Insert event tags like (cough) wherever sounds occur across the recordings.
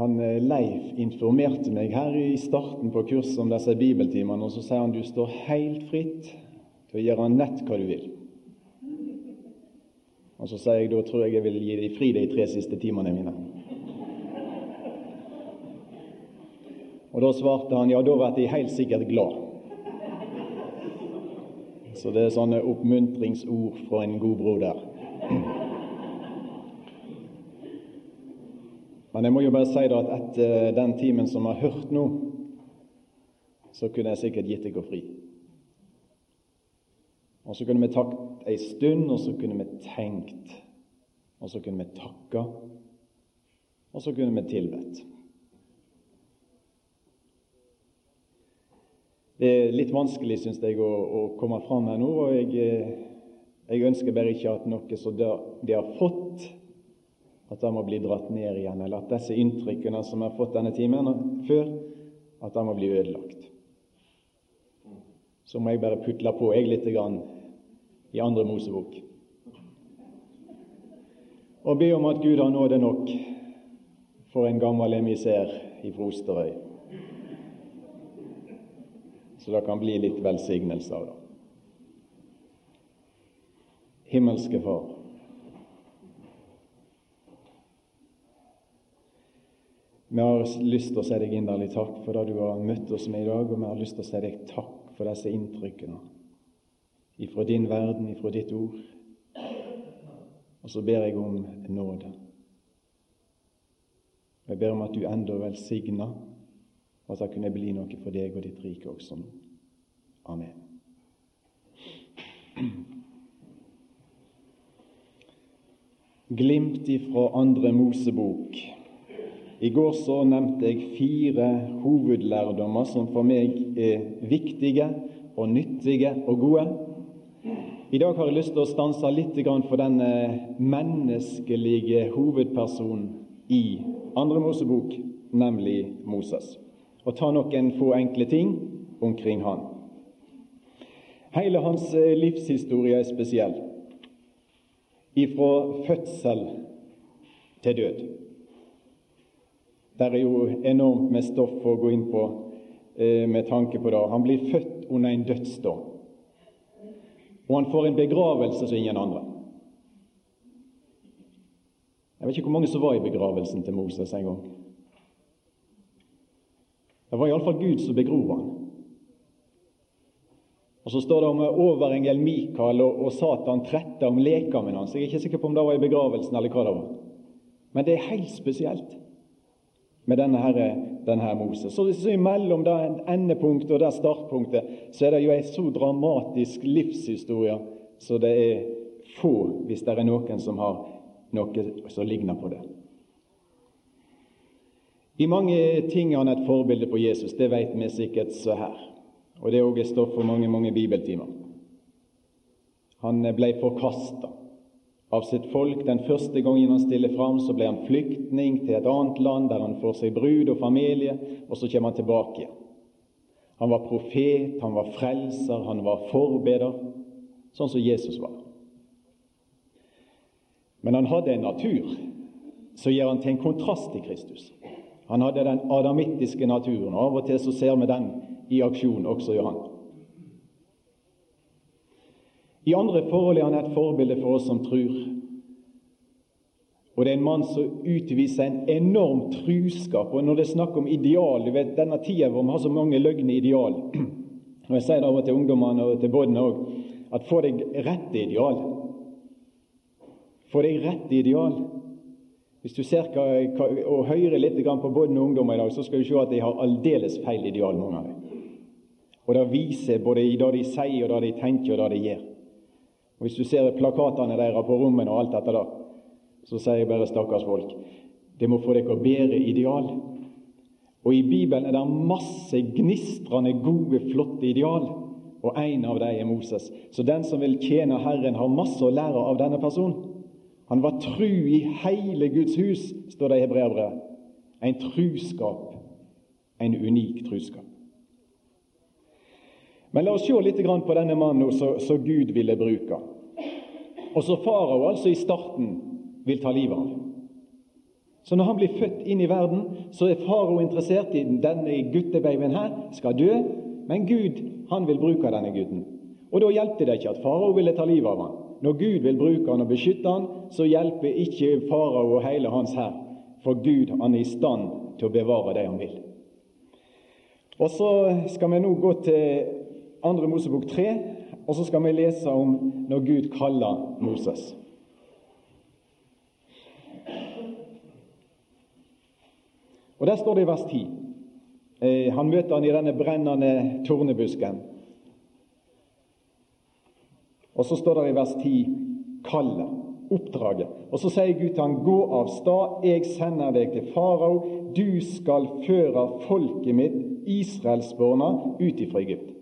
han eh, Leif informerte meg her i starten på kurset om disse bibeltimene, og så sier han du står helt fritt til å gjøre nett hva du vil. Og så sier jeg da tror jeg jeg vil gi deg fri de tre siste timene mine. Og da svarte han ja, da blir jeg helt sikkert glad. Så det er sånne oppmuntringsord fra en god broder. Men jeg må jo bare si da at etter den timen som vi har hørt nå, så kunne jeg sikkert gitt deg å fri. Og så kunne vi takt ei stund, og så kunne vi tenkt, og så kunne vi takka, og så kunne vi tilbedt. Det er litt vanskelig, syns jeg, å, å, komme fram her nå. og jeg, jeg, ønsker bare ikke at noe som de har fått, at han må bli dratt ned igjen, eller at disse inntrykkene som har fått denne timen før, at han må bli ødelagt. Så må jeg bare putle på jeg litt grann, i Andre Mosebok. Og be om at Gud har nåde nok for en gammel emissær i Frosterøy så det kan bli litt velsignelse av det. Himmelske Far. Vi har lyst til å si deg inderlig takk for det du har møtt oss med i dag, og vi har lyst til å si deg takk for disse inntrykkene ifra din verden, ifra ditt ord. Og så ber jeg om nåde. Jeg ber om at du enda velsigner og at det kunne bli noe for deg og ditt rike også nå. Amen. Glimt ifra andre Mosebok. I går så nevnte jeg fire hovedlærdommer som for meg er viktige og nyttige og gode. I dag har jeg lyst til å stanse litt for denne menneskelige hovedpersonen i andre Mosebok, nemlig Moses og ta noen få enkle ting omkring han. Hele hans eh, livshistorie er spesiell, ifra fødsel til død. Det er jo enormt med stoff å gå inn på eh, med tanke på det. Han blir født under en dødsdom, og han får en begravelse som ingen andre. Jeg vet ikke hvor mange som var i begravelsen til Moses en gang. Det var iallfall Gud som begrov han. Og Så står det om overengel Mikael og, og Satan trette om lekamen hans. Jeg er ikke sikker på om det var i begravelsen eller hva det var. Men det er helt spesielt med denne, herre, denne her Moses. Så, så Imellom det endepunktet og det startpunktet så er det jo en så dramatisk livshistorie så det er få, hvis det er noen som har noe som ligner på det. I mange ting er han et forbilde på Jesus, det vet vi sikkert så her. Og det er òg stoff for mange, mange bibeltimer. Han ble forkasta av sitt folk. Den første gangen han stiller fram, så ble han flyktning til et annet land der han får seg brud og familie, og så kommer han tilbake igjen. Han var profet, han var frelser, han var forbeder, sånn som Jesus var. Men han hadde en natur som gjør han til en kontrast til Kristus. Han hadde den adamittiske naturen. og Av og til så ser vi den i aksjon, også i Johan. I andre forhold er han et forbilde for oss som tror. Og det er en mann som utviser en enorm truskap. Og når det er snakk om ideal du vet, Denne tida hvor vi har så mange løgne ideal (clears throat) Og Jeg sier det av og til ungdommene og til Bodden òg at få deg rette ideal. Få deg rette ideal. Hvis du ser hva, hva, og hører litt på både ungdommer i dag, så skal du se at de har aldeles feil ideal, mange av dem. Og det viser både i det de sier, og det de tenker, og det de gjør. Og Hvis du ser plakatene deres på rommene og alt dette der, så sier jeg bare stakkars folk, det må få dere bedre ideal. Og i Bibelen er det masse gnistrende gode, flotte ideal, og en av dem er Moses. Så den som vil tjene Herren, har masse å lære av denne personen. Han var tru i hele Guds hus, står det i Hebreabrevet. En truskap, en unik truskap. Men la oss se litt på denne mannen som Gud ville bruke, og så farao altså i starten vil ta livet av. Så når han blir født inn i verden, så er farao interessert i denne guttebabyen her skal dø, men Gud han vil bruke denne gutten. Og da hjelper det ikke at farao ville ta livet av han. Når Gud vil bruke han og beskytte han, så hjelper ikke farao og hele hans hær, for Gud han er i stand til å bevare det han vil. Og Så skal vi nå gå til 2. Mosebok 3, og så skal vi lese om når Gud kaller Moses. Og Der står det i vers 10. Eh, han møter han i denne brennende tornebusken. Og så står det i vers 10 kallet, oppdraget. Og så sier Gud til han, gå av stad, jeg sender deg til farao, du skal føre folket mitt, israelsborna, ut ifra Egypt.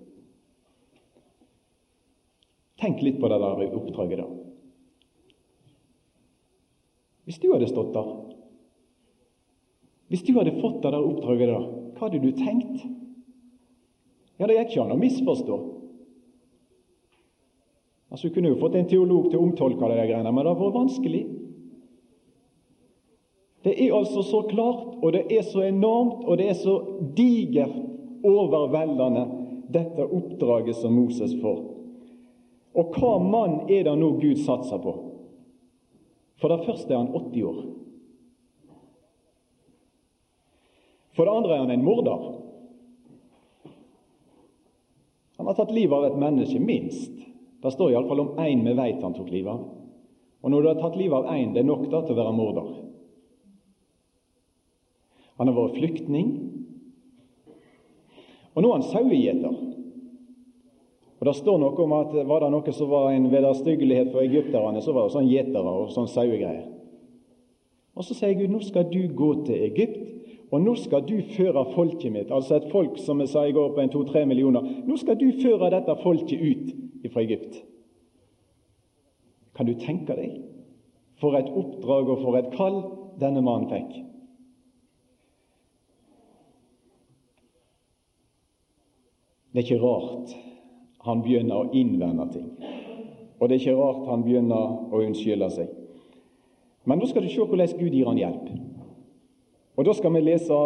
Tenk litt på det der oppdraget, da. Hvis du hadde stått der hvis du hadde fått det der oppdraget, da, hva hadde du tenkt? Ja, Det gikk ikke an å misforstå. Altså, Du kunne jo fått en teolog til å omtolke de greiene, men det hadde vært vanskelig. Det er altså så klart, og det er så enormt, og det er så digert overveldende, dette oppdraget som Moses får. Og hva mann er det nå Gud satser på? For det første er han 80 år. For det andre er han en morder. Han har tatt livet av et menneske, minst. Det står iallfall om én vi veit han tok livet av. Og når du har tatt livet av én, det er nok da til å være morder. Han har vært flyktning, og nå er han sauegjeter. Og Det står noe om at var det noe som var en vederstyggelighet for egypterne, så var det sånn gjetere og sånn sauegreier. Og så sier Gud nå skal du gå til Egypt og nå skal du føre folket mitt, altså et folk som jeg sa i går på en to-tre millioner, nå skal du føre dette folket ut fra Egypt. Kan du tenke deg for et oppdrag og for et kall denne mannen fikk? Det er ikke rart han begynner å innvende ting. Og det er ikke rart han begynner å unnskylde seg. Men nå skal du se hvordan Gud gir han hjelp. Og Da skal vi lese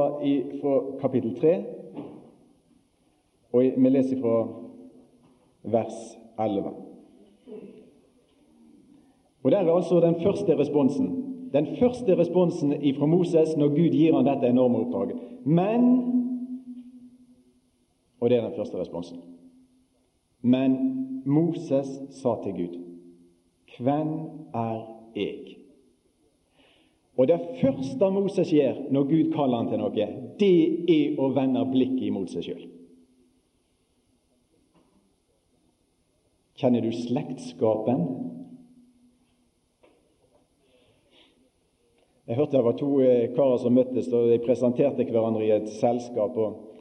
fra kapittel 3, og vi leser fra vers 11. Og Der er altså den første responsen. Den første responsen fra Moses når Gud gir han dette enorme oppdraget. Men Og det er den første responsen. Men Moses sa til Gud, Hvem er jeg? Og det første Moses gjør når Gud kaller han til noe, det er å vende blikket imot seg sjøl. Kjenner du slektskapen? Jeg hørte det var to eh, karer som møttes, og de presenterte hverandre i et selskap. Og,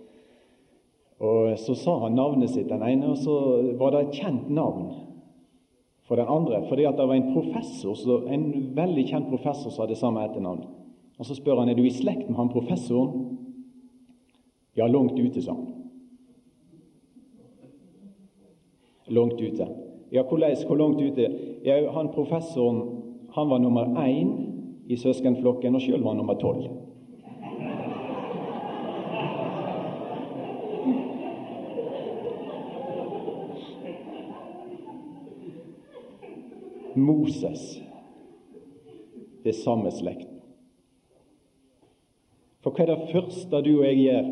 og Så sa han navnet sitt, den ene, og så var det et kjent navn for den andre, fordi at det var en professor, en veldig kjent professor som hadde samme etternavn. Og Så spør han er du i slekt med han professoren. Ja, langt ute, sa han. Langt ute. Ja, hvordan, hvor langt ute? Ja, han professoren han var nummer én i søskenflokken, og sjøl var han nummer tolv. Moses det samme slekten. For hva er det første du og jeg gjør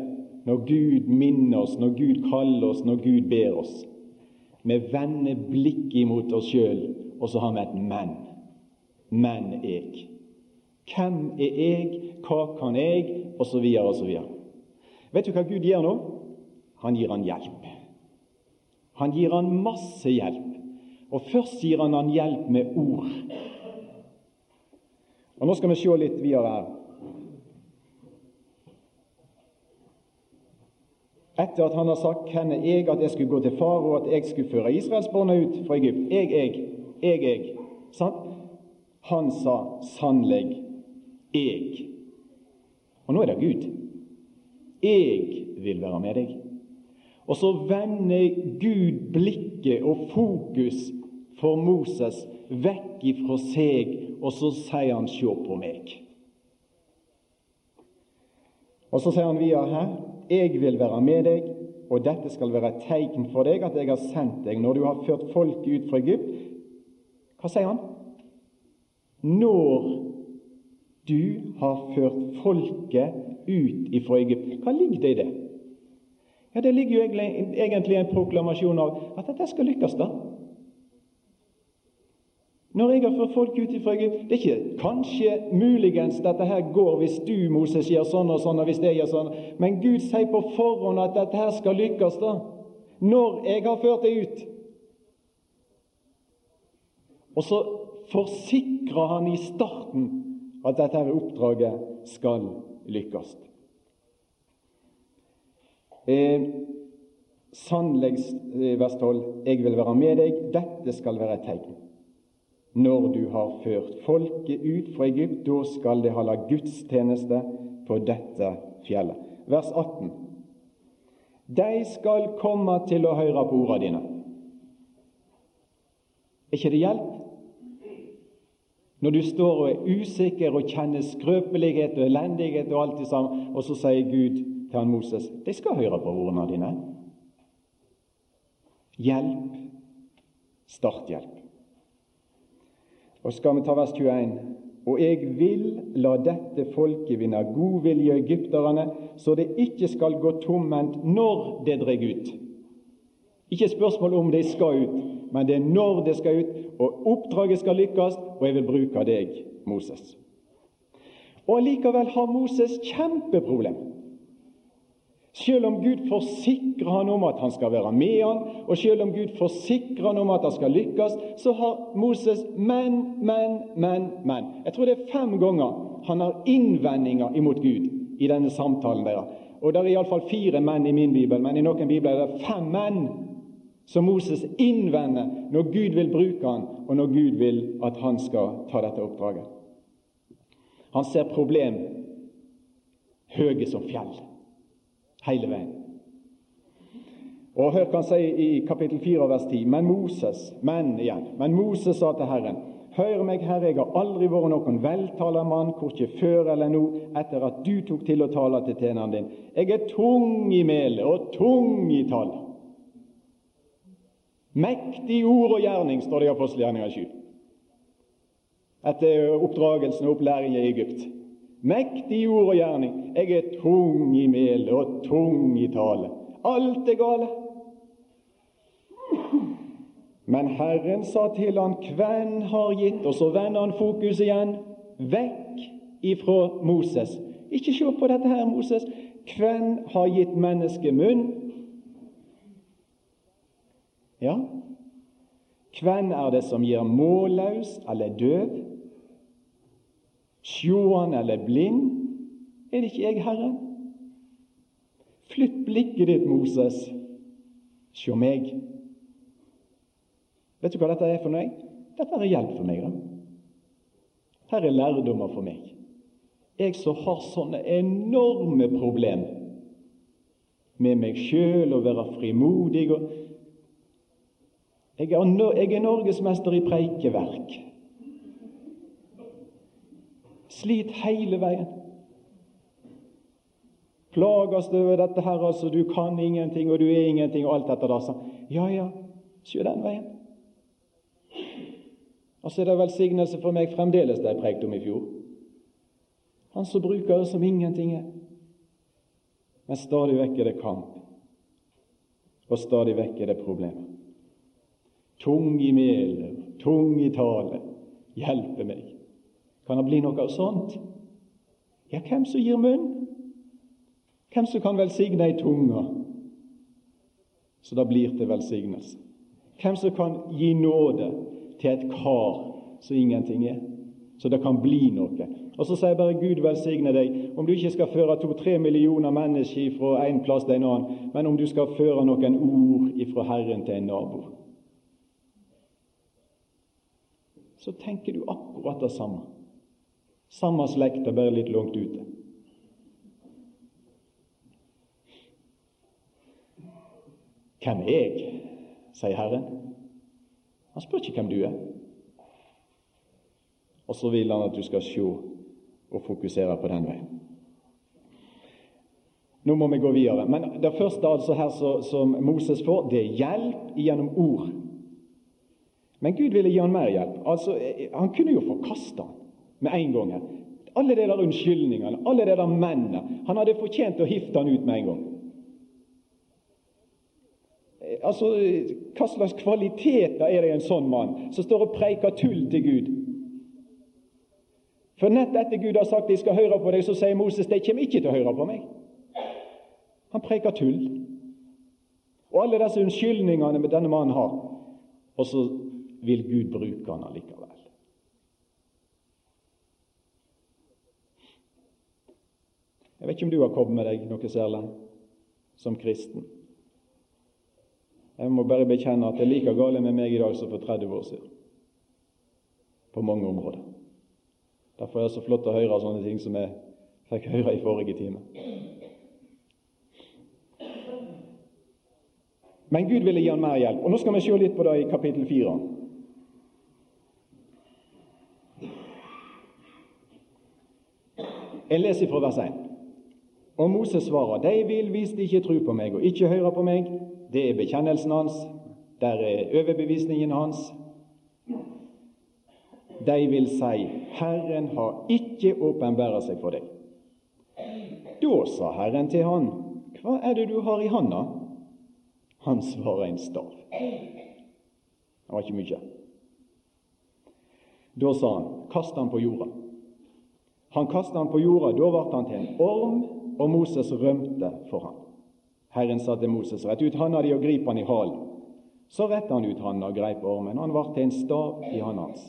når Gud minner oss, når Gud kaller oss, når Gud ber oss? Vi vender blikket imot oss sjøl, og så har vi et 'men'. Men jeg. Hvem er jeg? Hva kan jeg? Og så videre og så videre. Vet du hva Gud gjør nå? Han gir han hjelp. Han gir han masse hjelp. Og først sier han han hjelp med ord. Og Nå skal vi se litt videre her. Etter at han har sagt er jeg at jeg skulle gå til far, og at jeg skulle føre israelsbarna ut fra Egypt Jeg, jeg, jeg, jeg. Sant? Han sa sannelig jeg. Og nå er det Gud. Jeg vil være med deg. Og så vender Gud blikket og fokus for Moses vekk ifra seg, og så sier han 'sjå på meg'. Og så sier han videre her Jeg vil være med deg, og dette skal være et tegn for deg at jeg har sendt deg når du har ført folket ut fra Egypt. Hva sier han? Når du har ført folket ut ifra Egypt. Hva ligger det i det? Ja, Det ligger jo egentlig en proklamasjon av at dette skal lykkes. da. Når jeg har ført folk ut ifra Egypt Det er ikke kanskje, muligens, dette her går hvis du, Moses, gjør sånn og sånn, og hvis jeg gjør sånn, men Gud sier på forhånd at dette her skal lykkes, da. Når jeg har ført det ut. Og så forsikrer han i starten at dette her oppdraget skal lykkes. Eh, Sannelig, eh, 12, jeg vil være med deg, dette skal være et tegn. Når du har ført folket ut fra Egypt, da skal de holde gudstjeneste på dette fjellet. Vers 18. De skal komme til å høre på ordene dine. Er ikke det hjelp? Når du står og er usikker og kjenner skrøpelighet og elendighet og alt det samme, og så sier Gud til han Moses de skal høre på ordene dine. Hjelp, starthjelp. Og skal vi ta vers 21 Og jeg vil la dette folket vinne god vilje egypterne, så det ikke skal gå tomhendt når det drar ut. Ikke spørsmål om de skal ut, men det er når det skal ut, og oppdraget skal lykkes, og jeg vil bruke deg, Moses. Og Allikevel har Moses kjempeproblem. Selv om Gud forsikrer han om at han skal være med han, og selv om Gud forsikrer han om at han skal lykkes, så har Moses men, men, men, men. Jeg tror det er fem ganger han har innvendinger imot Gud i denne samtalen deres. Og Det er iallfall fire menn i min bibel, men i noen bibler er det fem menn som Moses innvender når Gud vil bruke han, og når Gud vil at han skal ta dette oppdraget. Han ser problem høye som fjell hele veien. Og Hør hva han sier i kapittel 4 vers 10. Men Moses men igjen, men Moses sa til Herren Hør meg, Herre, jeg har aldri vært noen veltalermann, korkje før eller nå, etter at du tok til å tale til tjeneren din. Jeg er tung i melet og tung i tall. Mektig ord og gjerning, står det i apostelgjerninga 7. Etter oppdragelsen og opplæringen i Egypt. Mektig ord og gjerning. Jeg er tung i melet og tung i tale. Alt er gale. Men Herren sa til han, hvem har gitt Og så vender han fokus igjen vekk ifra Moses. Ikke se på dette her, Moses. Hvem har gitt mennesket munn? Ja, hvem er det som gir målløs eller døv? Sjående eller blind? Er det ikke jeg, Herre? Flytt blikket ditt, Moses. Sjå meg. Vet du hva dette er for noe? Dette er hjelp for meg. da. Her er lærdommer for meg. Jeg som har sånne enorme problemer med meg sjøl og være frimodig og jeg er, jeg er norgesmester i preikeverk sliter hele veien. Plages over dette her, altså, du kan ingenting, og du er ingenting, og alt dette der. Så. Ja, ja, se den veien. Og så er det velsignelse for meg fremdeles det jeg prekte om i fjor. Han som bruker det som ingenting er. Men stadig vekk er det kamp, og stadig vekk er det problemer. Tung i melet, tung i tale, hjelpe meg. Kan det bli noe sånt? Ja, hvem som gir munn? Hvem som kan velsigne ei tunge så det blir til velsignelse? Hvem som kan gi nåde til et kar som ingenting er, så det kan bli noe? Og så sier bare Gud velsigne deg om du ikke skal føre to-tre millioner mennesker fra en plass til en annen, men om du skal føre noen ord ifra Herren til en nabo. Så tenker du akkurat det samme. Samme slekta, bare litt langt ute. Hvem er jeg? sier Herren. Han spør ikke hvem du er. Og så vil han at du skal se og fokusere på den veien. Nå må vi gå videre. Men det første altså her som Moses får, det er hjelp gjennom ord. Men Gud ville gi han mer hjelp. Altså, Han kunne jo forkaste han med en gang. her. Alle de der unnskyldningene, alle de der mennene. Han hadde fortjent å hifte han ut med en gang. Altså, Hva slags kvaliteter er det i en sånn mann som står og preiker tull til Gud? For nett etter Gud har sagt de skal høre på deg, så sier Moses de kommer ikke til å høre på meg. Han preker tull. Og alle disse unnskyldningene med denne mannen har. Og så vil Gud bruke han allikevel. Jeg vet ikke om du har kommet med deg noe særlig som kristen. Jeg må bare bekjenne at det er like galt med meg i dag som for 30 år siden. På mange områder. Derfor er det så flott å høre sånne ting som jeg fikk høre i forrige time. Men Gud ville gi han mer hjelp. Og Nå skal vi se litt på det i kapittel 4. Jeg leser fra vers 1. Og Moses svarer, de vil hvis de ikke tror på meg og ikke hører på meg. Det er bekjennelsen hans, der er overbevisningen hans. De vil si, Herren har ikke åpenbæret seg for deg. Da sa Herren til han, Hva er det du har i handa? Han svarer en stav. Det var ikke mye. Da sa han, Kast han på jorda. Han kastet han på jorda, da ble han til en orm og Moses rømte for ham. Herren sa til Moses, rett ut handa di og grip han i halen. Så rettet han ut handa og greip ormen. Han ble til en stav i handa hans.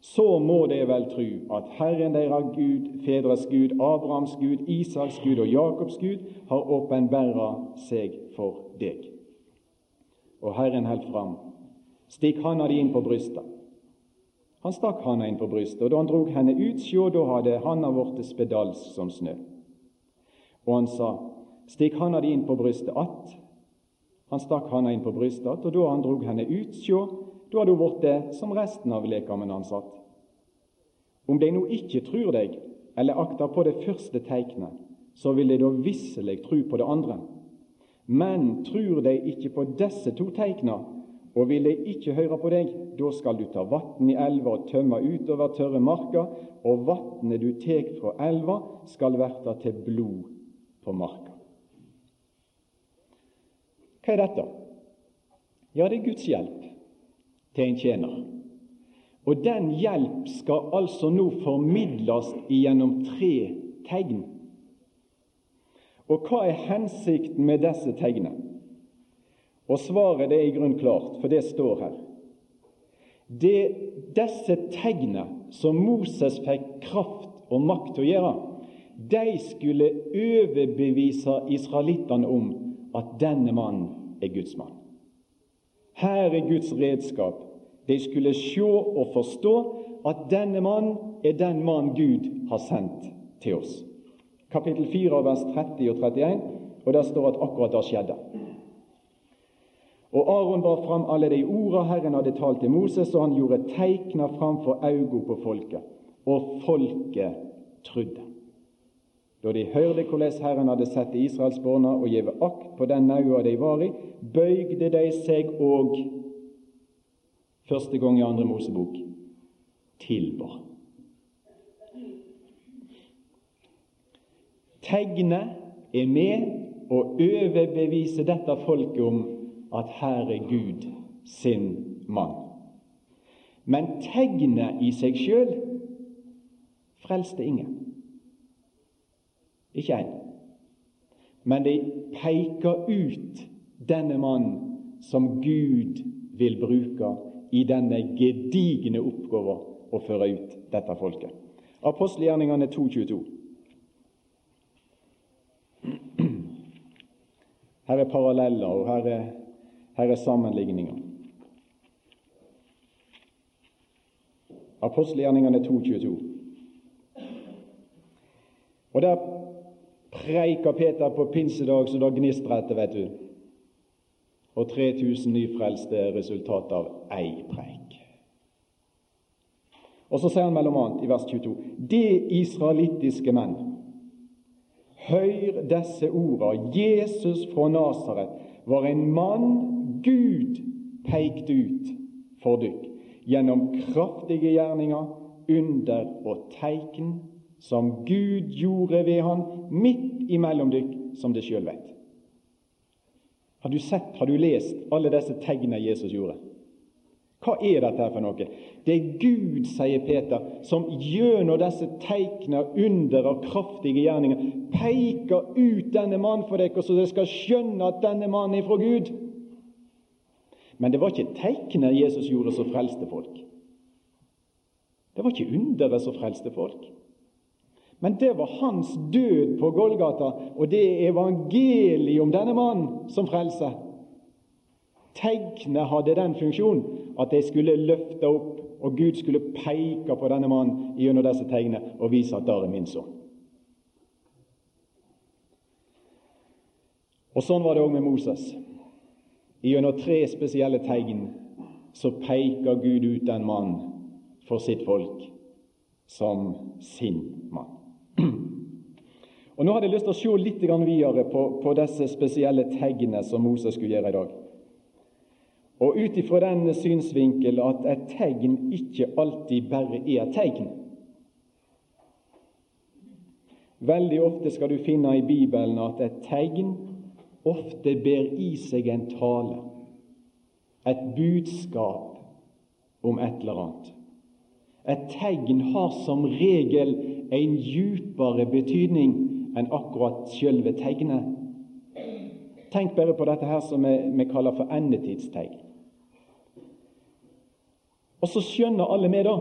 Så må de vel tru at Herren deres Gud, fedres Gud, Abrahams Gud, Isaks Gud og Jakobs Gud har åpenbæra seg for deg. Og Herren holdt fram. Stikk handa di inn på brystet. Han stakk handa inn på brystet, og da han drog henne ut, sjå, da hadde handa blitt spedalsk som snø. Og han sa, stikk handa di inn på brystet att. Han stakk handa inn på brystet att, og da han drog henne ut, sjå, da hadde hun blitt som resten av lekamen han satt. Om de nå ikke tror deg, eller akter på det første teiknet, så vil de da visselig tru på det andre. Men tror de ikke på disse to teikna, og vil de ikke høre på deg, da skal du ta vann i elva og tømme utover tørre marker, og vannet du tek fra elva, skal verta til blod på marka. Hva er dette? Ja, det er Guds hjelp til en tjener. Og den hjelp skal altså nå formidles gjennom tre tegn. Og hva er hensikten med disse tegnene? Og svaret er i grunnen klart, for det står her. Det, disse tegnene som Moses fikk kraft og makt til å gjøre, de skulle overbevise israelittene om at denne mannen er Guds mann. Her er Guds redskap. De skulle se og forstå at denne mann er den mann Gud har sendt til oss. Kapittel 4, vers 30 og 31, og der står at akkurat det skjedde. Og Aron bar fram alle de orda Herren hadde talt til Moses, og han gjorde teikna framfor auga på folket. Og folket trudde. Da de hørte hvordan Herren hadde sett israelsborna og gjeve akt på den naua de var i, bøygde de seg og første gang i andre Mosebok tilba. Tegnet er med å overbevise dette folket om at her er Gud sin mann. Men tegnet i seg sjøl frelste ingen. Ikke én. Men de peker ut denne mannen som Gud vil bruke i denne gedigne oppgaven å føre ut dette folket. Apostelgjerningene 2.22. Her er paralleller, og her er, her er sammenligninger. Apostelgjerningene 2.22. Og der preika Peter på pinsedag så da gnistrer etter, vet du. Og 3000 nyfrelste er resultatet av ei preik. Og så sier han mellom annet i vers 22.: De israelittiske menn Hør disse ordene. Jesus fra Nasaret var en mann Gud pekte ut for dykk gjennom kraftige gjerninger, under og tegn som Gud gjorde ved han midt imellom dykk, som det sjøl vet. Har du sett, har du lest alle disse tegna Jesus gjorde? Hva er dette for noe? Det er Gud, sier Peter, som gjennom disse teikna, under og kraftige gjerninger peker ut denne mannen for dere, så dere skal skjønne at denne mannen er fra Gud. Men det var ikke teiknet Jesus gjorde, som frelste folk. Det var ikke underet som frelste folk. Men det var hans død på Golgata, og det er evangeliet om denne mannen som frelser. Tegnet hadde den funksjonen at de skulle løfte opp, og Gud skulle peke på denne mannen gjennom disse tegnene og vise at der er min sønn. Og Sånn var det òg med Moses. Gjennom tre spesielle tegn så peker Gud ut den mannen for sitt folk som sin mann. Og Nå hadde jeg lyst til å se litt videre på, på disse spesielle tegnene som Moses skulle gjøre i dag. Og ut ifra den synsvinkel at et tegn ikke alltid bare er et tegn. Veldig ofte skal du finne i Bibelen at et tegn ofte ber i seg en tale, et budskap om et eller annet. Et tegn har som regel en djupere betydning enn akkurat selve tegnet. Tenk bare på dette her som vi kaller for endetidstegn. Og så skjønner alle med da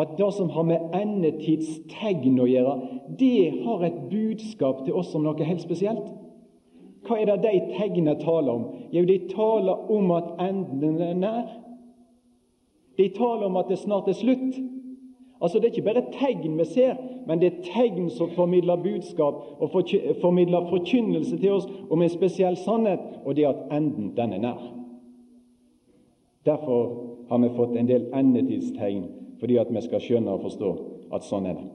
at det som har med endetidstegn å gjøre, det har et budskap til oss om noe helt spesielt. Hva er det de tegnene taler om? Jo, de taler om at enden er nær. De taler om at det snart er slutt. Altså Det er ikke bare tegn vi ser, men det er tegn som formidler budskap og formidler forkynnelse til oss om en spesiell sannhet, og det er at enden, den er nær. Derfor har vi fått en del endetidstegn fordi at vi skal skjønne og forstå at sånn er det.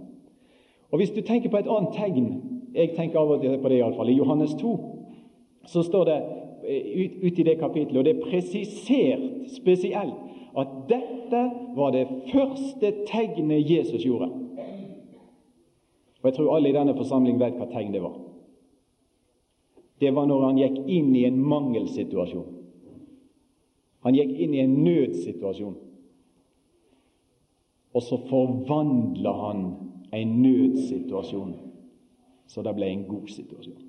Og Hvis du tenker på et annet tegn Jeg tenker av og til på det iallfall. I Johannes 2 så står det eh, ut, ut i det kapittelet, og det er presisert spesielt, at dette var det første tegnet Jesus gjorde. Og Jeg tror alle i denne forsamling vet hva tegn det var. Det var når han gikk inn i en mangelsituasjon. Han gikk inn i en nødsituasjon. Og så forvandla han en nødsituasjon så det ble en god situasjon.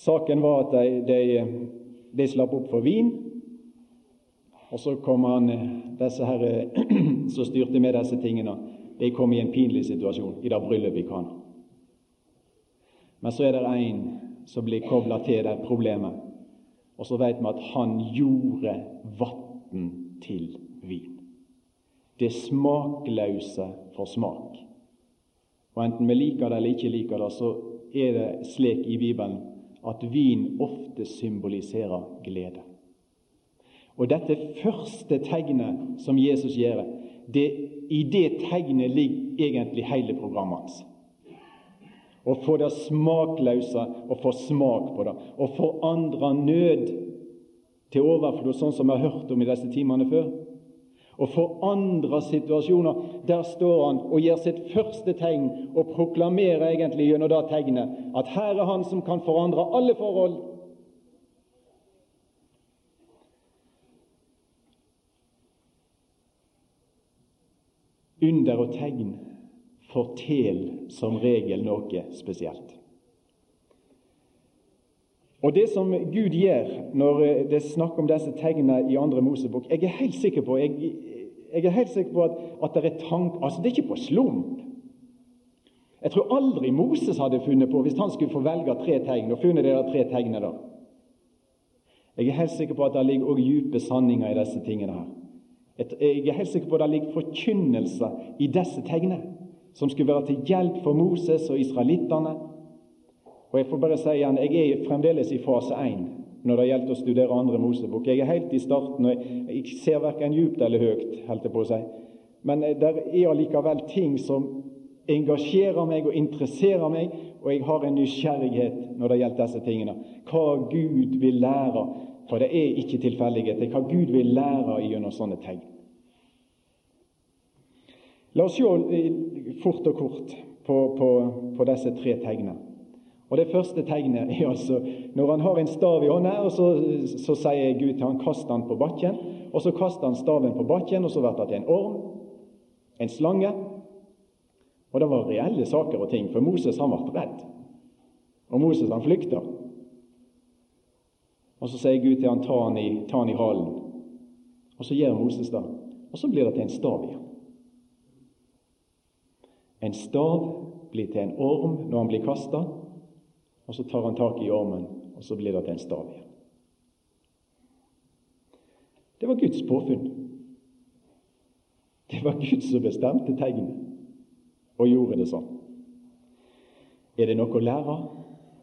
Saken var at de, de, de slapp opp for vin, og så kom han, disse her (clears throat) som styrte med disse tingene, de kom i en pinlig situasjon i det bryllupet i Kana. Men så er det en som blir kobla til det problemet, og så vet vi at han gjorde vann til vin. Det smakløse for smak. Og Enten vi liker det eller ikke liker det, så er det slik i Bibelen at vin ofte symboliserer glede. Og dette første tegnet som Jesus gjør, det, i det tegnet ligger egentlig hele programmet hans. Å få det smakløse og få smak på det. Å forandre nød til overflod, sånn som vi har hørt om i disse timene før. Å forandre situasjoner. Der står han og gir sitt første tegn og proklamerer egentlig gjennom det tegnet at her er Han som kan forandre alle forhold. Under og tegn forteller som regel noe spesielt. Og Det som Gud gjør når eh, det er snakk om disse tegnene i andre Mosebok Jeg er helt sikker på, jeg, jeg er helt sikker på at, at det er tank, altså det er ikke på slump. Jeg tror aldri Moses hadde funnet på, hvis han skulle få velge tre tegn, og funnet de tre tegnene da. Jeg er helt sikker på at det ligger også dype sanninger i disse tingene her. Jeg er helt sikker på at det ligger forkynnelse i disse tegnene som skulle være til hjelp for Moses og israelittene. Og Jeg får bare si igjen, jeg er fremdeles i fase 1 når det gjelder å studere andre Mosebok. Jeg er helt i starten, og jeg ser verken djupt eller høyt, holdt jeg på å si. Men det er allikevel ting som engasjerer meg og interesserer meg, og jeg har en nysgjerrighet når det gjelder disse tingene. Hva Gud vil lære, for det er ikke tilfeldigheter. Hva Gud vil lære gjennom sånne tegn. La oss se eh, fort og kort på, på, på disse tre tegnene. Og Det første tegnet er altså når han har en stav i hånda, og så, så sier Gud til han kast den på bakken. Og så kaster han staven på bakken, og så blir det til en orm, en slange. Og det var reelle saker og ting, for Moses han ble redd. Og Moses han flykta. Og så sier Gud til han ta han i, ta han i halen. Og så gjør Moses det. Og så blir det til en stav igjen. En stav blir til en orm når han blir kasta, og så tar han tak i ormen, og så blir det til en stav igjen. Det var Guds påfunn. Det var Gud som bestemte tegnet og gjorde det sånn. Er det noe å lære?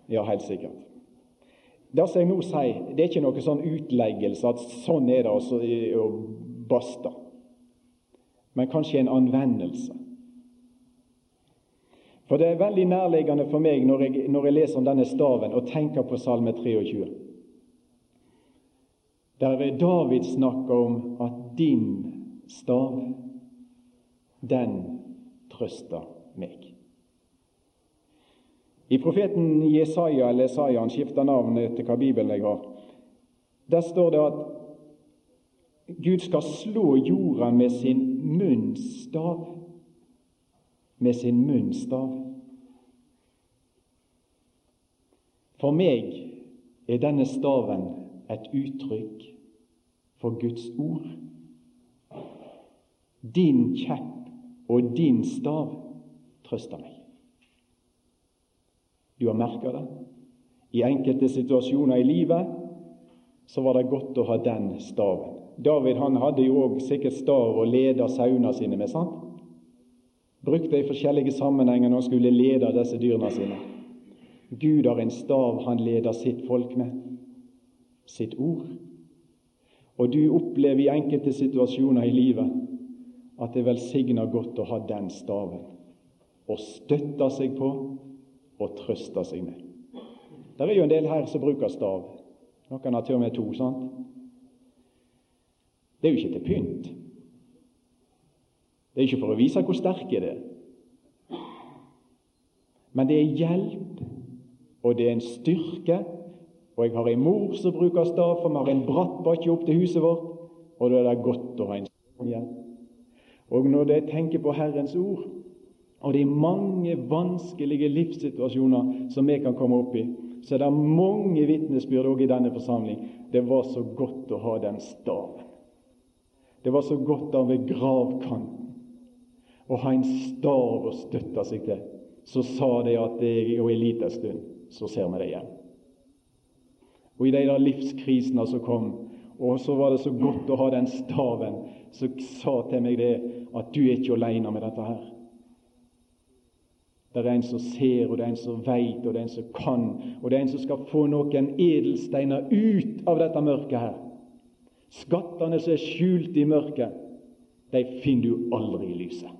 Ja, helt sikkert. Det som jeg nå sier, det er ikke noe sånn utleggelse at sånn er det, og, og basta. Men kanskje en anvendelse. For det er veldig nærliggende for meg når jeg, når jeg leser om denne staven og tenker på Salme 23. Der David snakker om at din stav, den trøster meg. I profeten Jesaja, eller Jesaja, han skifter navn etter hva Bibelen jeg har, der står det at Gud skal slå jorda med sin munnstav med sin munnstav. For meg er denne staven et uttrykk for Guds ord. Din kjepp og din stav trøster meg. Du har merka det. I enkelte situasjoner i livet så var det godt å ha den staven. David han hadde jo òg sikkert stav og leda sauene sine med. sant? brukte i forskjellige sammenhenger når han skulle lede disse dyrene sine. Gud har en stav han leder sitt folk med, sitt ord. Og du opplever i enkelte situasjoner i livet at det velsigner godt å ha den staven å støtte seg på og trøste seg med. Det er jo en del her som bruker stav. Noen har til og med to. sant? Det er jo ikke til pynt. Det er ikke for å vise hvor sterk det er. Men det er hjelp, og det er en styrke. Og jeg har en mor som bruker stav, for vi har en bratt bakke opp til huset vårt. Og da er det godt å ha en styrke igjen. Og når jeg tenker på Herrens ord, og det er mange vanskelige livssituasjoner som vi kan komme opp i, så er det mange vitnesbyrd òg i denne forsamling. Det var så godt å ha den staven. Det var så godt da ved gravkanten å ha en stav å støtte seg til, så sa de at jeg og en liten stund så ser vi det igjen. Og i de der livskrisene som kom, og så var det så godt å ha den staven som sa til meg det at du er ikke alene med dette her. Det er en som ser, og det er en som veit, og det er en som kan, og det er en som skal få noen edelsteiner ut av dette mørket her. Skattene som er skjult i mørket, de finner du aldri i lyset.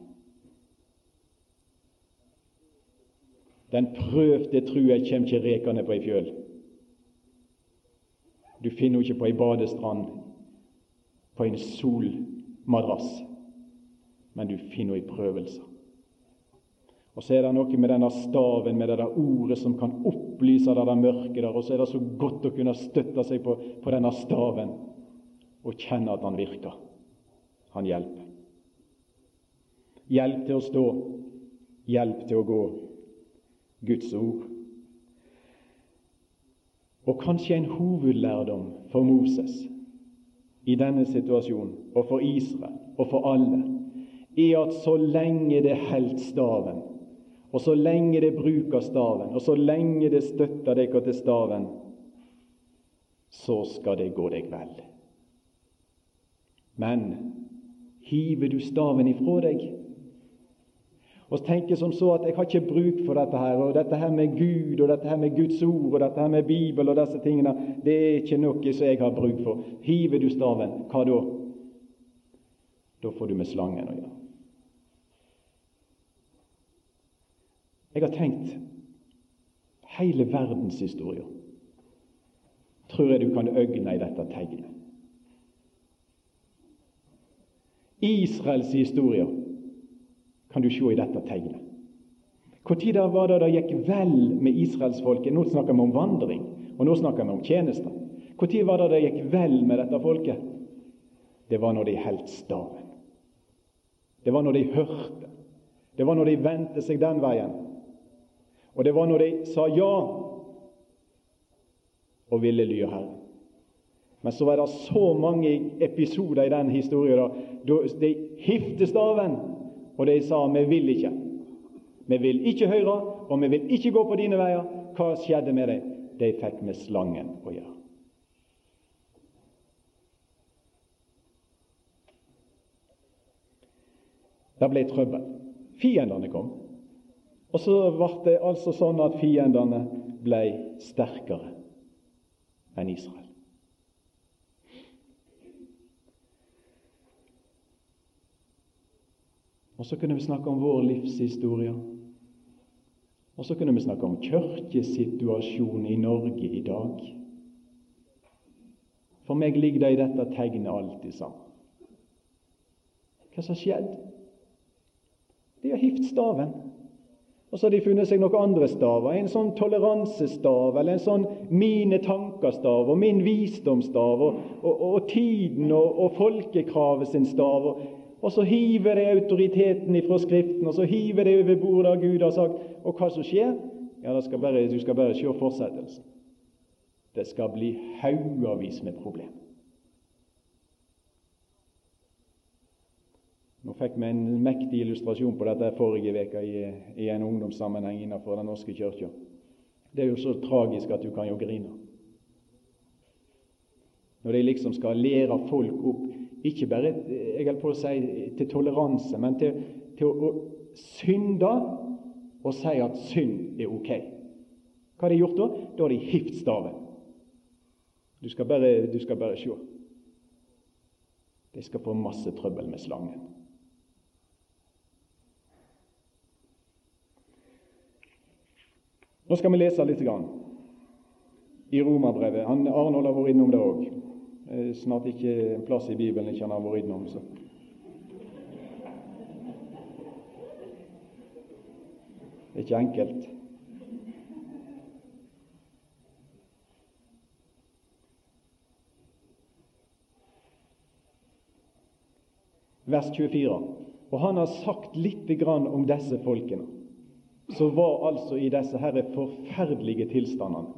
Den prøvde trua kjem ikke rekende på ei fjøl. Du finner henne ikke på ei badestrand, på en solmadrass, men du finner henne i prøvelser. Og så er det noe med denne staven, med det der ordet, som kan opplyse det der mørket der. Og så er det så godt å kunne støtte seg på, på denne staven og kjenne at han virker. Han hjelper. Hjelp til å stå, hjelp til å gå. Guds ord. Og kanskje en hovedlærdom for Moses i denne situasjonen, og for Israel og for alle, er at så lenge det holdt staven, og så lenge det bruker staven, og så lenge det støtter dere til staven, så skal det gå deg vel. Men hiver du staven ifra deg, og tenker som så at jeg har ikke bruk for dette her, og dette her med Gud, og dette her med Guds ord, og dette her med Bibel og disse tingene, det er ikke noe som jeg har bruk for. Hiver du staven, hva da? Da får du med slangen å gjøre. Jeg har tenkt hele verdenshistoria tror jeg du kan øgne i dette tegnet. Israels historie kan du se i dette tegnet. Når var det det gikk vel med israelsfolket? Nå snakker vi om vandring, og nå snakker vi om tjenester. Når var det det gikk vel med dette folket? Det var når de holdt staven. Det var når de hørte. Det var når de vendte seg den veien. Og det var når de sa ja og ville lye Herren. Men så var det så mange episoder i den historien da de hifte staven, og de sa 'vi vil ikke'. Vi vil ikke høre, og vi vil ikke gå på dine veier. Hva skjedde med dem? De fikk med slangen å gjøre. Det ble trøbbel. Fiendene kom. Og så ble det altså sånn at fiendene ble sterkere enn Israel. Og så kunne vi snakke om vår livshistorie. Og så kunne vi snakke om kirkesituasjonen i Norge i dag. For meg ligger det i dette tegnet alltid sammen. Hva som har skjedd? De har hivd staven. Og så har de funnet seg noen andre staver. En sånn toleransestav, eller en sånn mine tanker-stav, og min visdomsstav, og, og, og tiden og, og folkekravet sin stav. Og, og så hiver de autoriteten ifra Skriften, og så hiver de over bordet av Gud har sagt. Og hva som skjer? Ja, skal bare, Du skal bare se fortsettelsen. Det skal bli haugavis med problemer. Nå fikk vi en mektig illustrasjon på dette forrige uke i, i, en ungdomssammenheng innenfor Den norske kirka. Det er jo så tragisk at du kan jo grine. Når de liksom skal lære folk opp ikke bare jeg holdt på å si, til toleranse, men til, til å, å synde og si at synd er ok. Hva har de gjort da? Da har de hivd staven. Du skal bare, du skal bare se. De skal få masse trøbbel med slangen. Nå skal vi lese litt grann. i Romerbrevet. Arnold har vært innom det òg. Eh, snart ikke en plass i Bibelen ikke han har vært innom. Så. Det er ikke enkelt. Vers 24. Og han har sagt litt om disse folkene, som var altså i disse her forferdelige tilstandene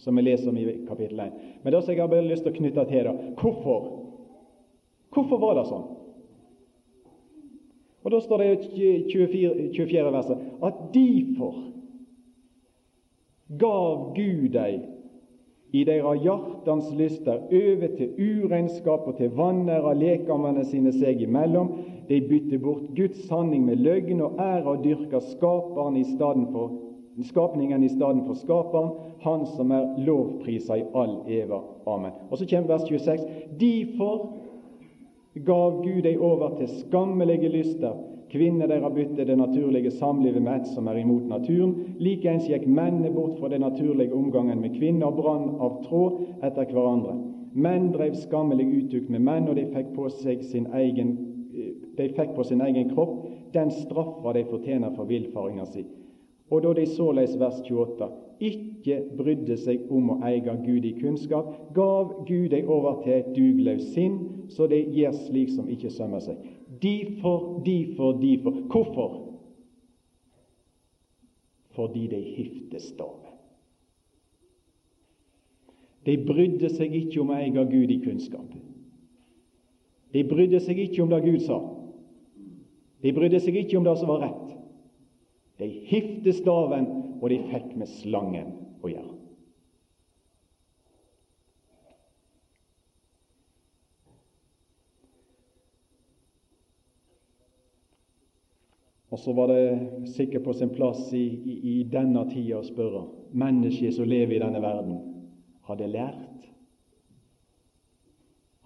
som vi leser om i kapittel 1. Men det som jeg har bare lyst til å knytte til det hvorfor? Hvorfor var det sånn? Og Da står det i 24, 24. verset at derfor gav Gud deg i deira hjertens lyster over til uregnskap og til vanære lekamene sine seg imellom. De bytter bort Guds sanning med løgn og ære og dyrker Skaperen i for skapningen i stedet for Skaperen, Han som er lovprisa i all eva. Amen. Og Så kommer vers 26. Derfor gav Gud deg over til skammelige lyster. Kvinner deres bytte det naturlige samlivet med et som er imot naturen. Likeens gikk mennene bort fra den naturlige omgangen med kvinner og brann av tråd etter hverandre. Menn drev skammelig utukt med menn, og de fikk på egen de fikk på sin egen kropp den straffa de fortjener for villfaringa si. Og da de såleis, vers 28, ikke brydde seg om å eie Gud i kunnskap, gav Gud deg over til et dugløst sinn, så de gjør slik som ikke sømmer seg. Derfor, derfor, derfor. Hvorfor? Fordi de hifter staven. De brydde seg ikke om eie Gud i kunnskap. De brydde seg ikke om det Gud sa. De brydde seg ikke om det som var rett. De hifte staven, og de fikk med slangen å gjøre. Og så var det sikkert på sin plass i, i, i denne tida å spørre mennesket som lever i denne verden, har det lært?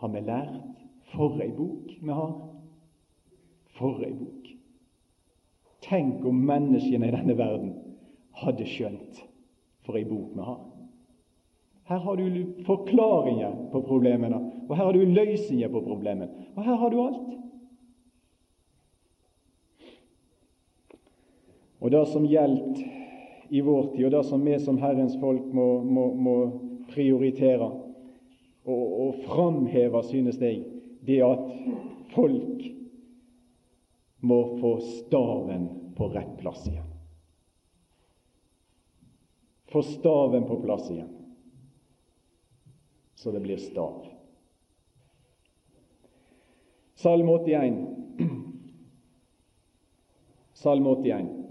Har vi lært? For ei bok vi har! For ei bok! Tenk om menneskene i denne verden hadde skjønt for ei bok vi har. Her har du forklaringer på problemene, og her har du løsninger på problemene. Og her har du alt. Og det som gjelder i vår tid, og det som vi som Herrens folk må, må, må prioritere og, og framheve, synes jeg, det er at folk må få staven på rett plass igjen. Få staven på plass igjen, så det blir stav. Salme 81. Salme 81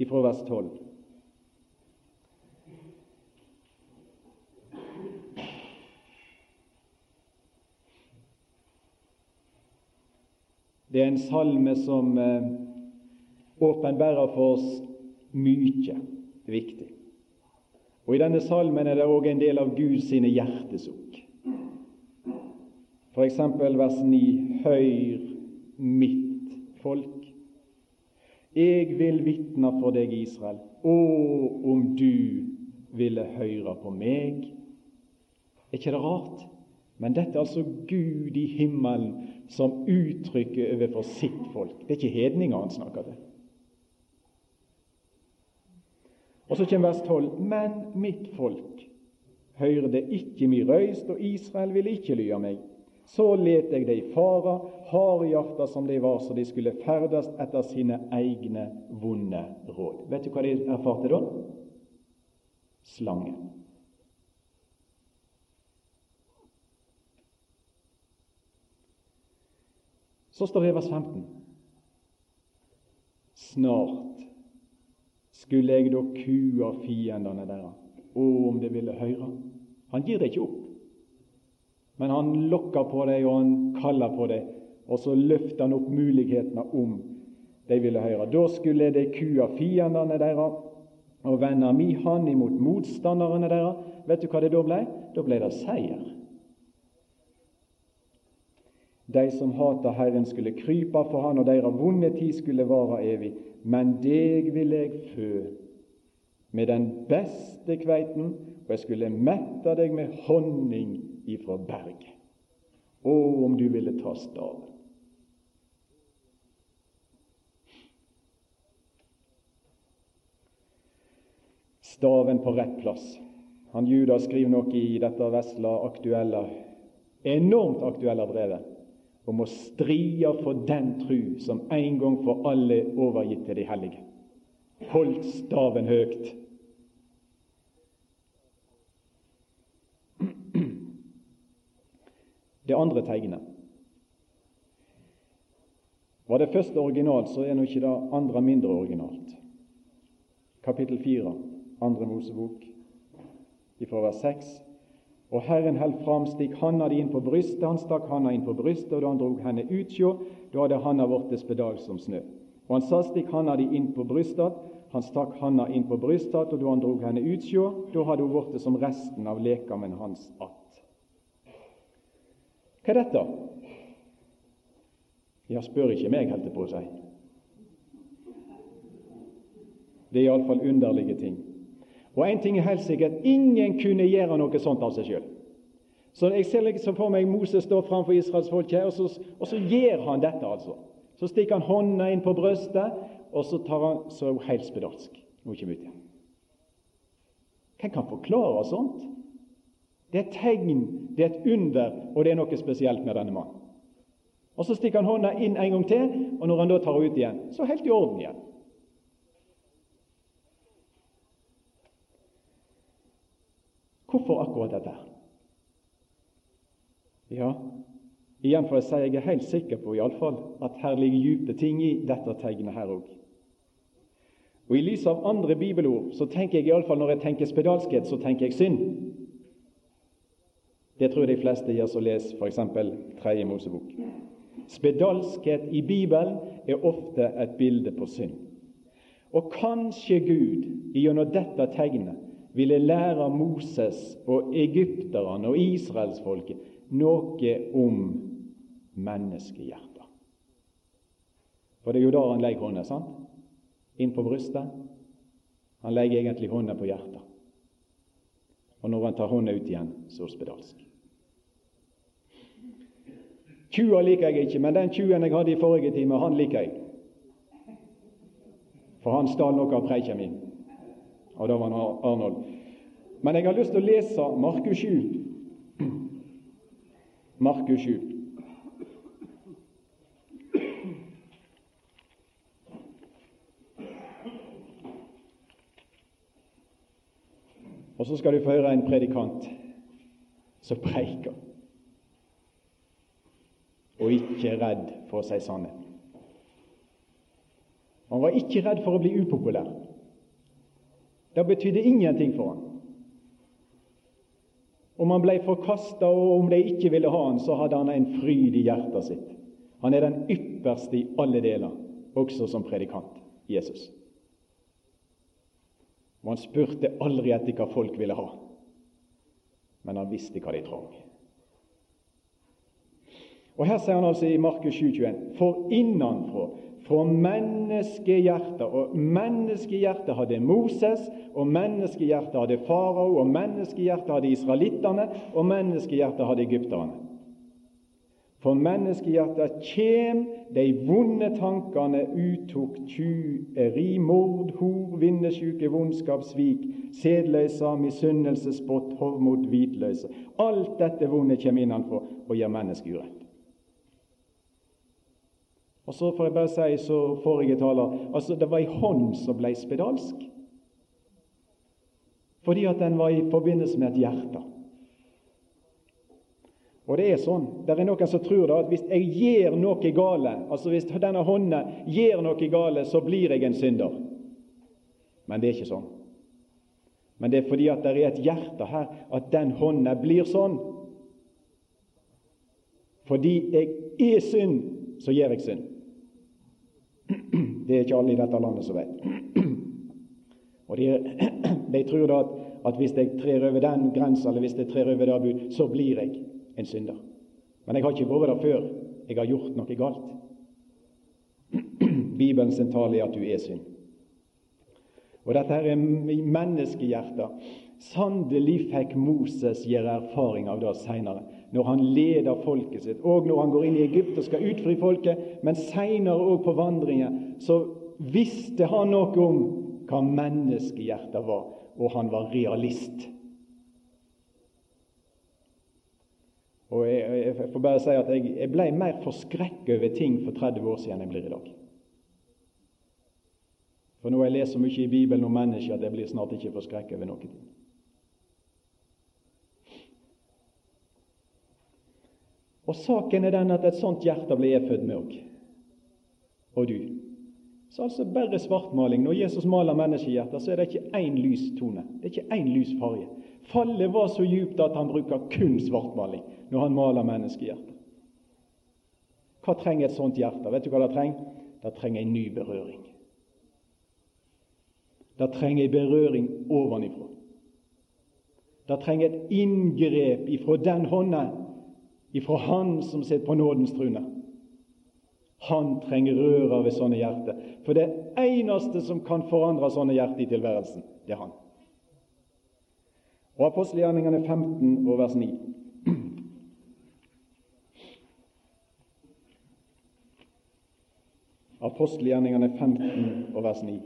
ifra vers 12. Det er en salme som eh, åpenbærer for oss mye viktig. Og I denne salmen er det òg en del av Guds sine hjertesukk. F.eks. vers 9.: Høyr mitt folk. Jeg vil vitne for deg, Israel. Å, om du ville høre på meg. Er ikke det rart? Men dette er altså Gud i himmelen som uttrykker overfor sitt folk. Det er ikke hedninger han snakker til. Og så kommer vers 12. Men mitt folk hørte ikke mi røyst, og Israel ville ikke lye meg. Så let jeg dei fara, hardhjarta som de var, så de skulle ferdes etter sine egne vonde råd. Vet du hva de erfarte da? Slangen. Så står det i vers 15. Snart skulle jeg da kua fiendene deres. Å, om de ville høre. Han gir det ikke opp. Men han lokker på dem, og han kaller på dem, og så løfter han opp mulighetene om de ville høre. Da skulle de kua fiendene deres og vende mi hand imot motstanderne deres. Vet du hva det da ble? Da ble det seier. De som hater Herren, skulle krype for Han, og deres vonde tid skulle vare evig. Men deg vil jeg fø med den beste kveiten, og jeg skulle mette deg med honning ifra berget. Å, om du ville ta staven. Staven på rett plass. Han Judas skriver noe i dette vesla aktuelle, enormt aktuelle brevet om å stride for den tru som en gang for alle er overgitt til de hellige. Holdt staven høgt. Det andre tegnet. Var det første originalt, så er nå ikke det andre mindre originalt. Kapittel 4, andre Mosebok, ifra vers 6. Og Herren held fram, stikk handa di inn på brystet. Han stakk handa inn på brystet, og da han drog henne utsjå, da hadde handa vorte spedal som snø. Og han sa, stikk handa di inn på brystet. Han stakk handa inn på brystet, og da han drog henne utsjå, da hadde hun vorte som resten av lekamen hans att. Hva er dette? Ja, spør ikke meg, holdt jeg på å si. Det er iallfall underlige ting. Og én ting er helt sikkert ingen kunne gjøre noe sånt av seg sjøl. Så jeg ser liksom for meg Moses står framfor Israels folk her, og så, og så gjør han dette, altså. Så stikker han hånda inn på brøstet, og så tar han så helt spedalsk. Nå kommer ut igjen. Hvem kan forklare sånt? Det er et tegn, det er et under, og det er noe spesielt med denne mannen. Og Så stikker han hånda inn en gang til, og når han da tar ut igjen, så helt i orden igjen. Hvorfor akkurat dette? Ja, igjen får jeg si jeg er helt sikker på i alle fall, at her ligger dype ting i dette tegnet her òg. Og I lys av andre bibelord så tenker jeg iallfall når jeg tenker spedalskhet, så tenker jeg synd. Det tror de fleste gjør som leser f.eks. Tredje Mosebok. Spedalskhet i Bibelen er ofte et bilde på synd. Og kanskje Gud gjennom dette tegnet ville lære Moses og egypterne og israelsfolket noe om menneskehjertet. For det er jo da han legger hånda, sant? Inn på brystet. Han legger egentlig hånda på hjertet. Og når han tar hånda ut igjen, så spedalsk. Tjua liker jeg ikke, men den tjuen jeg hadde i forrige time, han liker jeg. For han stal noe av preiken min. Og da var han Arnold. Men jeg har lyst til å lese Markus 7. Markus 7. Og så skal du få høre en predikant som preiker, og ikke redd for å si sannheten. Han var ikke redd for å bli upopulær. Det betydde ingenting for han. Om han ble forkasta, og om de ikke ville ha han, så hadde han en fryd i hjertet sitt. Han er den ypperste i alle deler, også som predikant, Jesus. Og han spurte aldri etter hva folk ville ha, men han visste hva de trang. Og Her sier han altså i Markus 7,21.: For innanfra, fra menneskehjertet Og menneskehjertet hadde Moses, og menneskehjertet hadde farao, og menneskehjertet hadde israelittene, og menneskehjertet hadde egypterne. For menneskehjertet kjem de vonde tankene utok tjueri, mord, hor, vinnesjuke, vondskap, svik, sedløysa, misunnelse, spott, hovmod, hvitløyse. Alt dette vonde kjem innanfor og gjør mennesket urett. Og så får jeg bare si så forrige taler altså det var ei hånd som ble spedalsk. Fordi at den var i forbindelse med et hjerte. Og det er sånn, det er noen som tror da at hvis jeg gjør noe gale, altså hvis denne hånda gjør noe gale, så blir jeg en synder. Men det er ikke sånn. Men det er fordi at det er et hjerte her at den hånda blir sånn. Fordi jeg er synd, så gjør jeg synd. Det er ikke alle i dette landet som vet. (clears throat) Og de, (clears throat) de tror da at, at hvis jeg trer over den grensa, eller hvis jeg trer over det bud, så blir jeg en synder. Men jeg har ikke vært der før jeg har gjort noe galt. (clears throat) Bibelen sin tale er at du er synd. Og dette her er menneskehjertet. Sannelig fikk Moses gjøre erfaring av det seinere, når han leder folket sitt, og når han går inn i Egypt og skal utfri folket, men seinere òg på vandringer, så visste han noe om hva menneskehjertet var, og han var realist. Og jeg, jeg, får bare si at jeg, jeg ble mer forskrekket over ting for 30 år siden enn jeg blir i dag. For nå har jeg lest så mye i Bibelen om mennesker at jeg blir snart ikke forskrekket over noe. Og saken er den at et sånt hjerte blir jeg født med òg. Og du. Så altså bare svartmaling. Når Jesus maler menneskehjerter, så er det ikke én lys tone. Det er ikke én lys farge. Fallet var så djupt at han bruker kun svartmaling når han maler menneskehjertet. Hva trenger et sånt hjerte? Vet du hva det trenger? Det trenger en ny berøring. Det trenger en berøring ovenifra. Det trenger et inngrep ifra den hånda, ifra Han som sitter på nådens trune. Han trenger røra ved sånne hjerter. For det eneste som kan forandre sånne hjerter i tilværelsen, det er Han. Og Apostelgjerningene 15 og vers 9. Apostelgjerningene 15 og vers 9.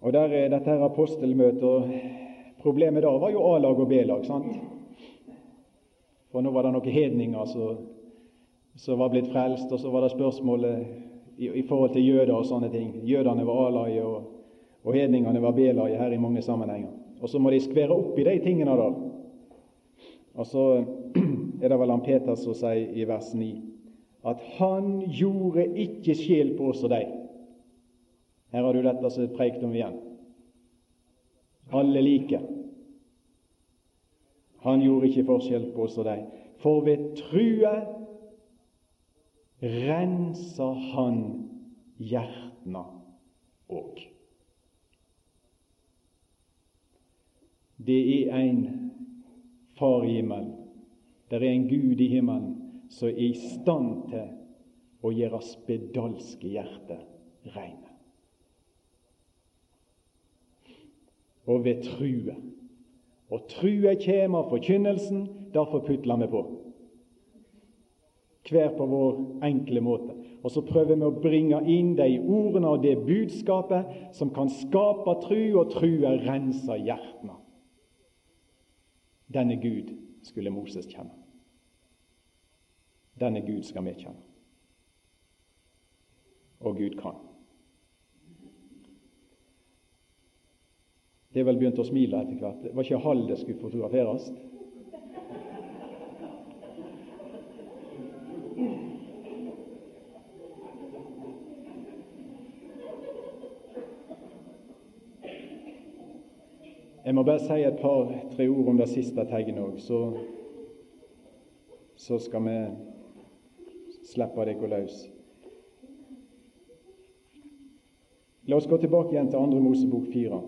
Og Der er dette her apostelmøtet. Problemet da var jo A-lag og B-lag. sant? For nå var det noen hedninger som var blitt frelst, og så var det spørsmålet i, i, forhold til jøder og sånne ting. Jødene var A-laget, og, og hedningene var B-laget her i mange sammenhenger. Og så må de skvære opp i de tingene der. Og så (clears throat) er det vel han Peter som sier i vers 9 at han gjorde ikke skjel på oss og deg. Her har du dette som er preikt om igjen. Alle like. Han gjorde ikke forskjell på oss og deg. For ved trua renser han hjertene òg. Det er en Far i himmelen. Det er en Gud i himmelen som er i stand til å gjøre spedalske hjerter reine. Og ved true. Og trua kjem av forkynnelsen, derfor putler vi på. Hver på vår enkle måte. Og så prøver vi å bringe inn de ordene og det budskapet som kan skape tru, og trua renser hjertene. Denne Gud skulle Moses kjenne. Denne Gud skal vi kjenne. Og Gud kan. Det er vel begynt å smile etter hvert. Det var ikke halv det skulle fotograferes. Jeg må bare si et par-tre ord om det siste tegnet òg, så, så skal vi slippe dere løs. La oss gå tilbake igjen til andre Mosebok fire.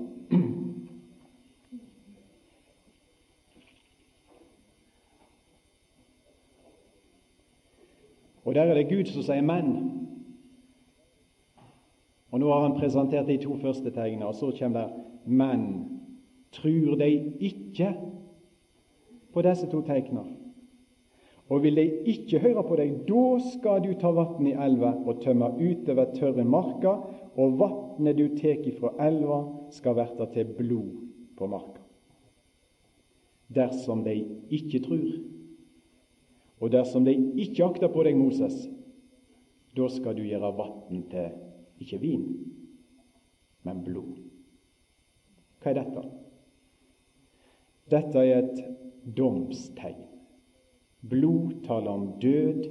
Og Der er det Gud som sier 'men'. Og Nå har han presentert de to første tegnene, og så kommer det 'men' trur de ikke på disse to tegnene? Og vil de ikke høre på deg, da skal du ta vann i elva og tømme utover tørre marka, og vannet du tek ifra elva, skal verta til blod på marka. Dersom de ikke trur, og dersom de ikke akter på deg, Moses, da skal du gjøre vann til ikke vin, men blod. Hva er dette? Dette er et domstegn. Blod taler om død,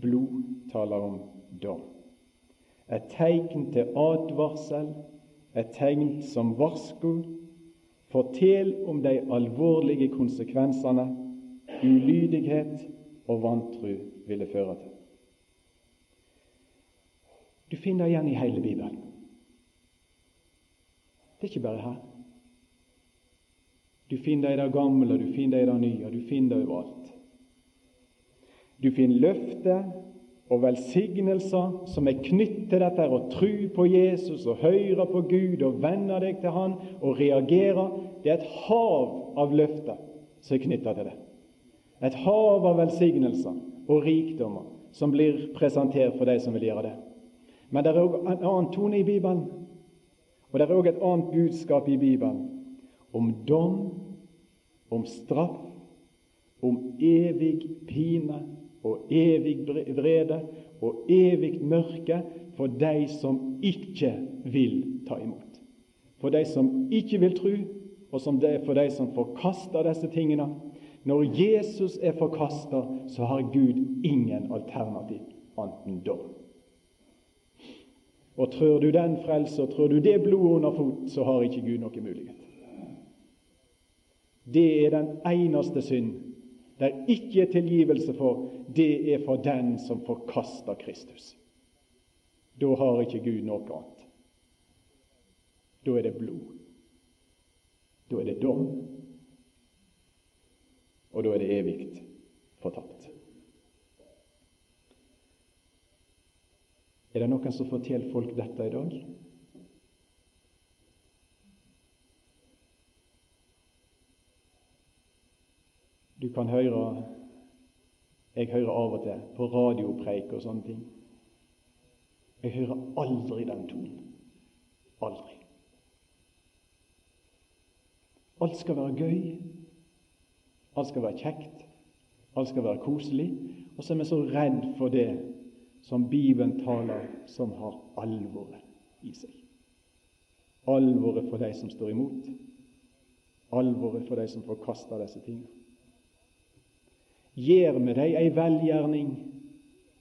blod taler om dom. Et tegn til advarsel, et tegn som varsko. Fortell om de alvorlige konsekvensene ulydighet og vantru ville føre til. Du finner igjen i hele Bibelen. Det er ikke bare her. Du finner det i det gamle, du finner det i det nye, du finner det overalt. Du finner løfter og velsignelser som er knyttet til dette å tro på Jesus og høre på Gud og venne deg til Han og reagere. Det er et hav av løfter som er knyttet til det. Et hav av velsignelser og rikdommer som blir presentert for de som vil gjøre det. Men det er òg en annen tone i Bibelen, og det er òg et annet budskap i Bibelen om dom, om straff, om evig pine og evig vrede og evig mørke for de som ikke vil ta imot. For de som ikke vil tro, og for de som forkaster disse tingene. Når Jesus er forkasta, så har Gud ingen alternativ annet enn dom. Og trør du den frelse, og trør du det blodet under fot, så har ikke Gud noen mulighet. Det er den eneste synd det er tilgivelse for. Det er for den som forkaster Kristus. Da har ikke Gud noe annet. Da er det blod. Da er det dom. Og da er det evig fortapt. Er det noen som forteller folk dette i dag? Du kan høre Jeg hører av og til på radiopreik og sånne ting. Jeg hører aldri den tonen. Aldri. Alt skal være gøy. Alt skal være kjekt. Alt skal være koselig. Og så er vi så redd for det som Bibelen taler, som har alvoret i seg. Alvoret for de som står imot. Alvoret for de som forkaster disse tingene gjør vi deg ei velgjerning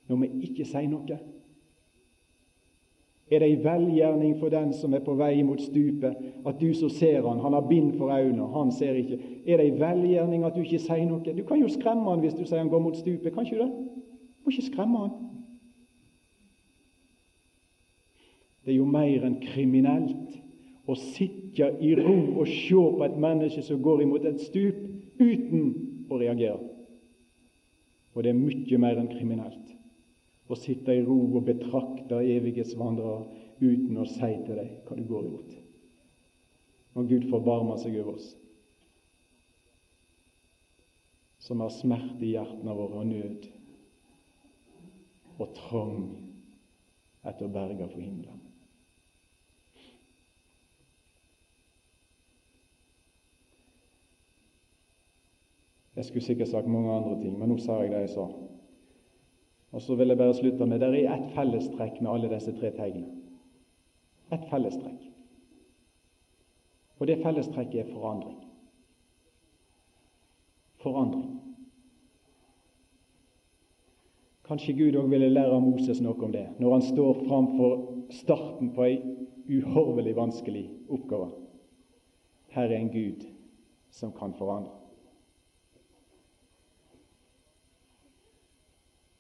når vi ikke sier noe? Er det ei velgjerning for den som er på vei mot stupet, at du som ser han, han har bind for øynene, han ser ikke? Er det ei velgjerning at du ikke sier noe? Du kan jo skremme han hvis du sier han går mot stupet, kan ikke du det? Du må ikke skremme han. Det er jo mer enn kriminelt å sitte i ro og se på et menneske som går imot et stup, uten å reagere. Og det er mye mer enn kriminelt og sitter i ro og betrakter evighetsvandrere uten å si til deg hva du går imot. Og Gud forbarmer seg over oss som har smerte i hjertene våre og nød og trang etter å berge for himmelen. Jeg skulle sikkert sagt mange andre ting, men nå sa jeg det jeg sa. Og så vil jeg bare slutte med det er ett fellestrekk med alle disse tre tegnene. Ett fellestrekk. Og det fellestrekket er forandring. Forandring. Kanskje Gud òg ville lære Moses noe om det, når han står framfor starten på ei uhorvelig vanskelig oppgave. Her er en Gud som kan forandre.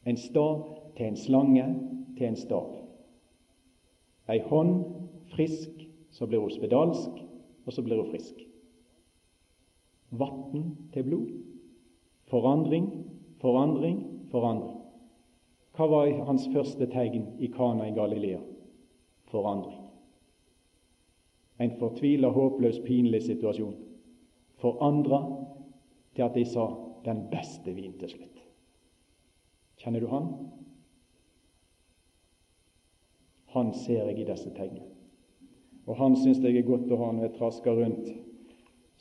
En stav til en slange til en stav. Ei hånd frisk, så blir hun spedalsk, og så blir hun frisk. Vann til blod. Forandring, forandring, forandring. Hva var hans første tegn i Kana i Galilea? Forandring. En fortvila, håpløs, pinlig situasjon. Forandra til at de sa 'den beste vin' til slutt. Kjenner du han? Han ser jeg i disse tegnene. Og han syns jeg er godt å ha når jeg trasker rundt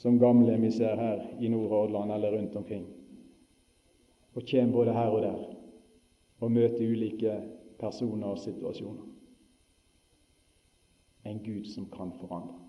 som gamle vi ser her i Nordhordland eller rundt omkring, og kommer både her og der og møter ulike personer og situasjoner. En Gud som kan forandre.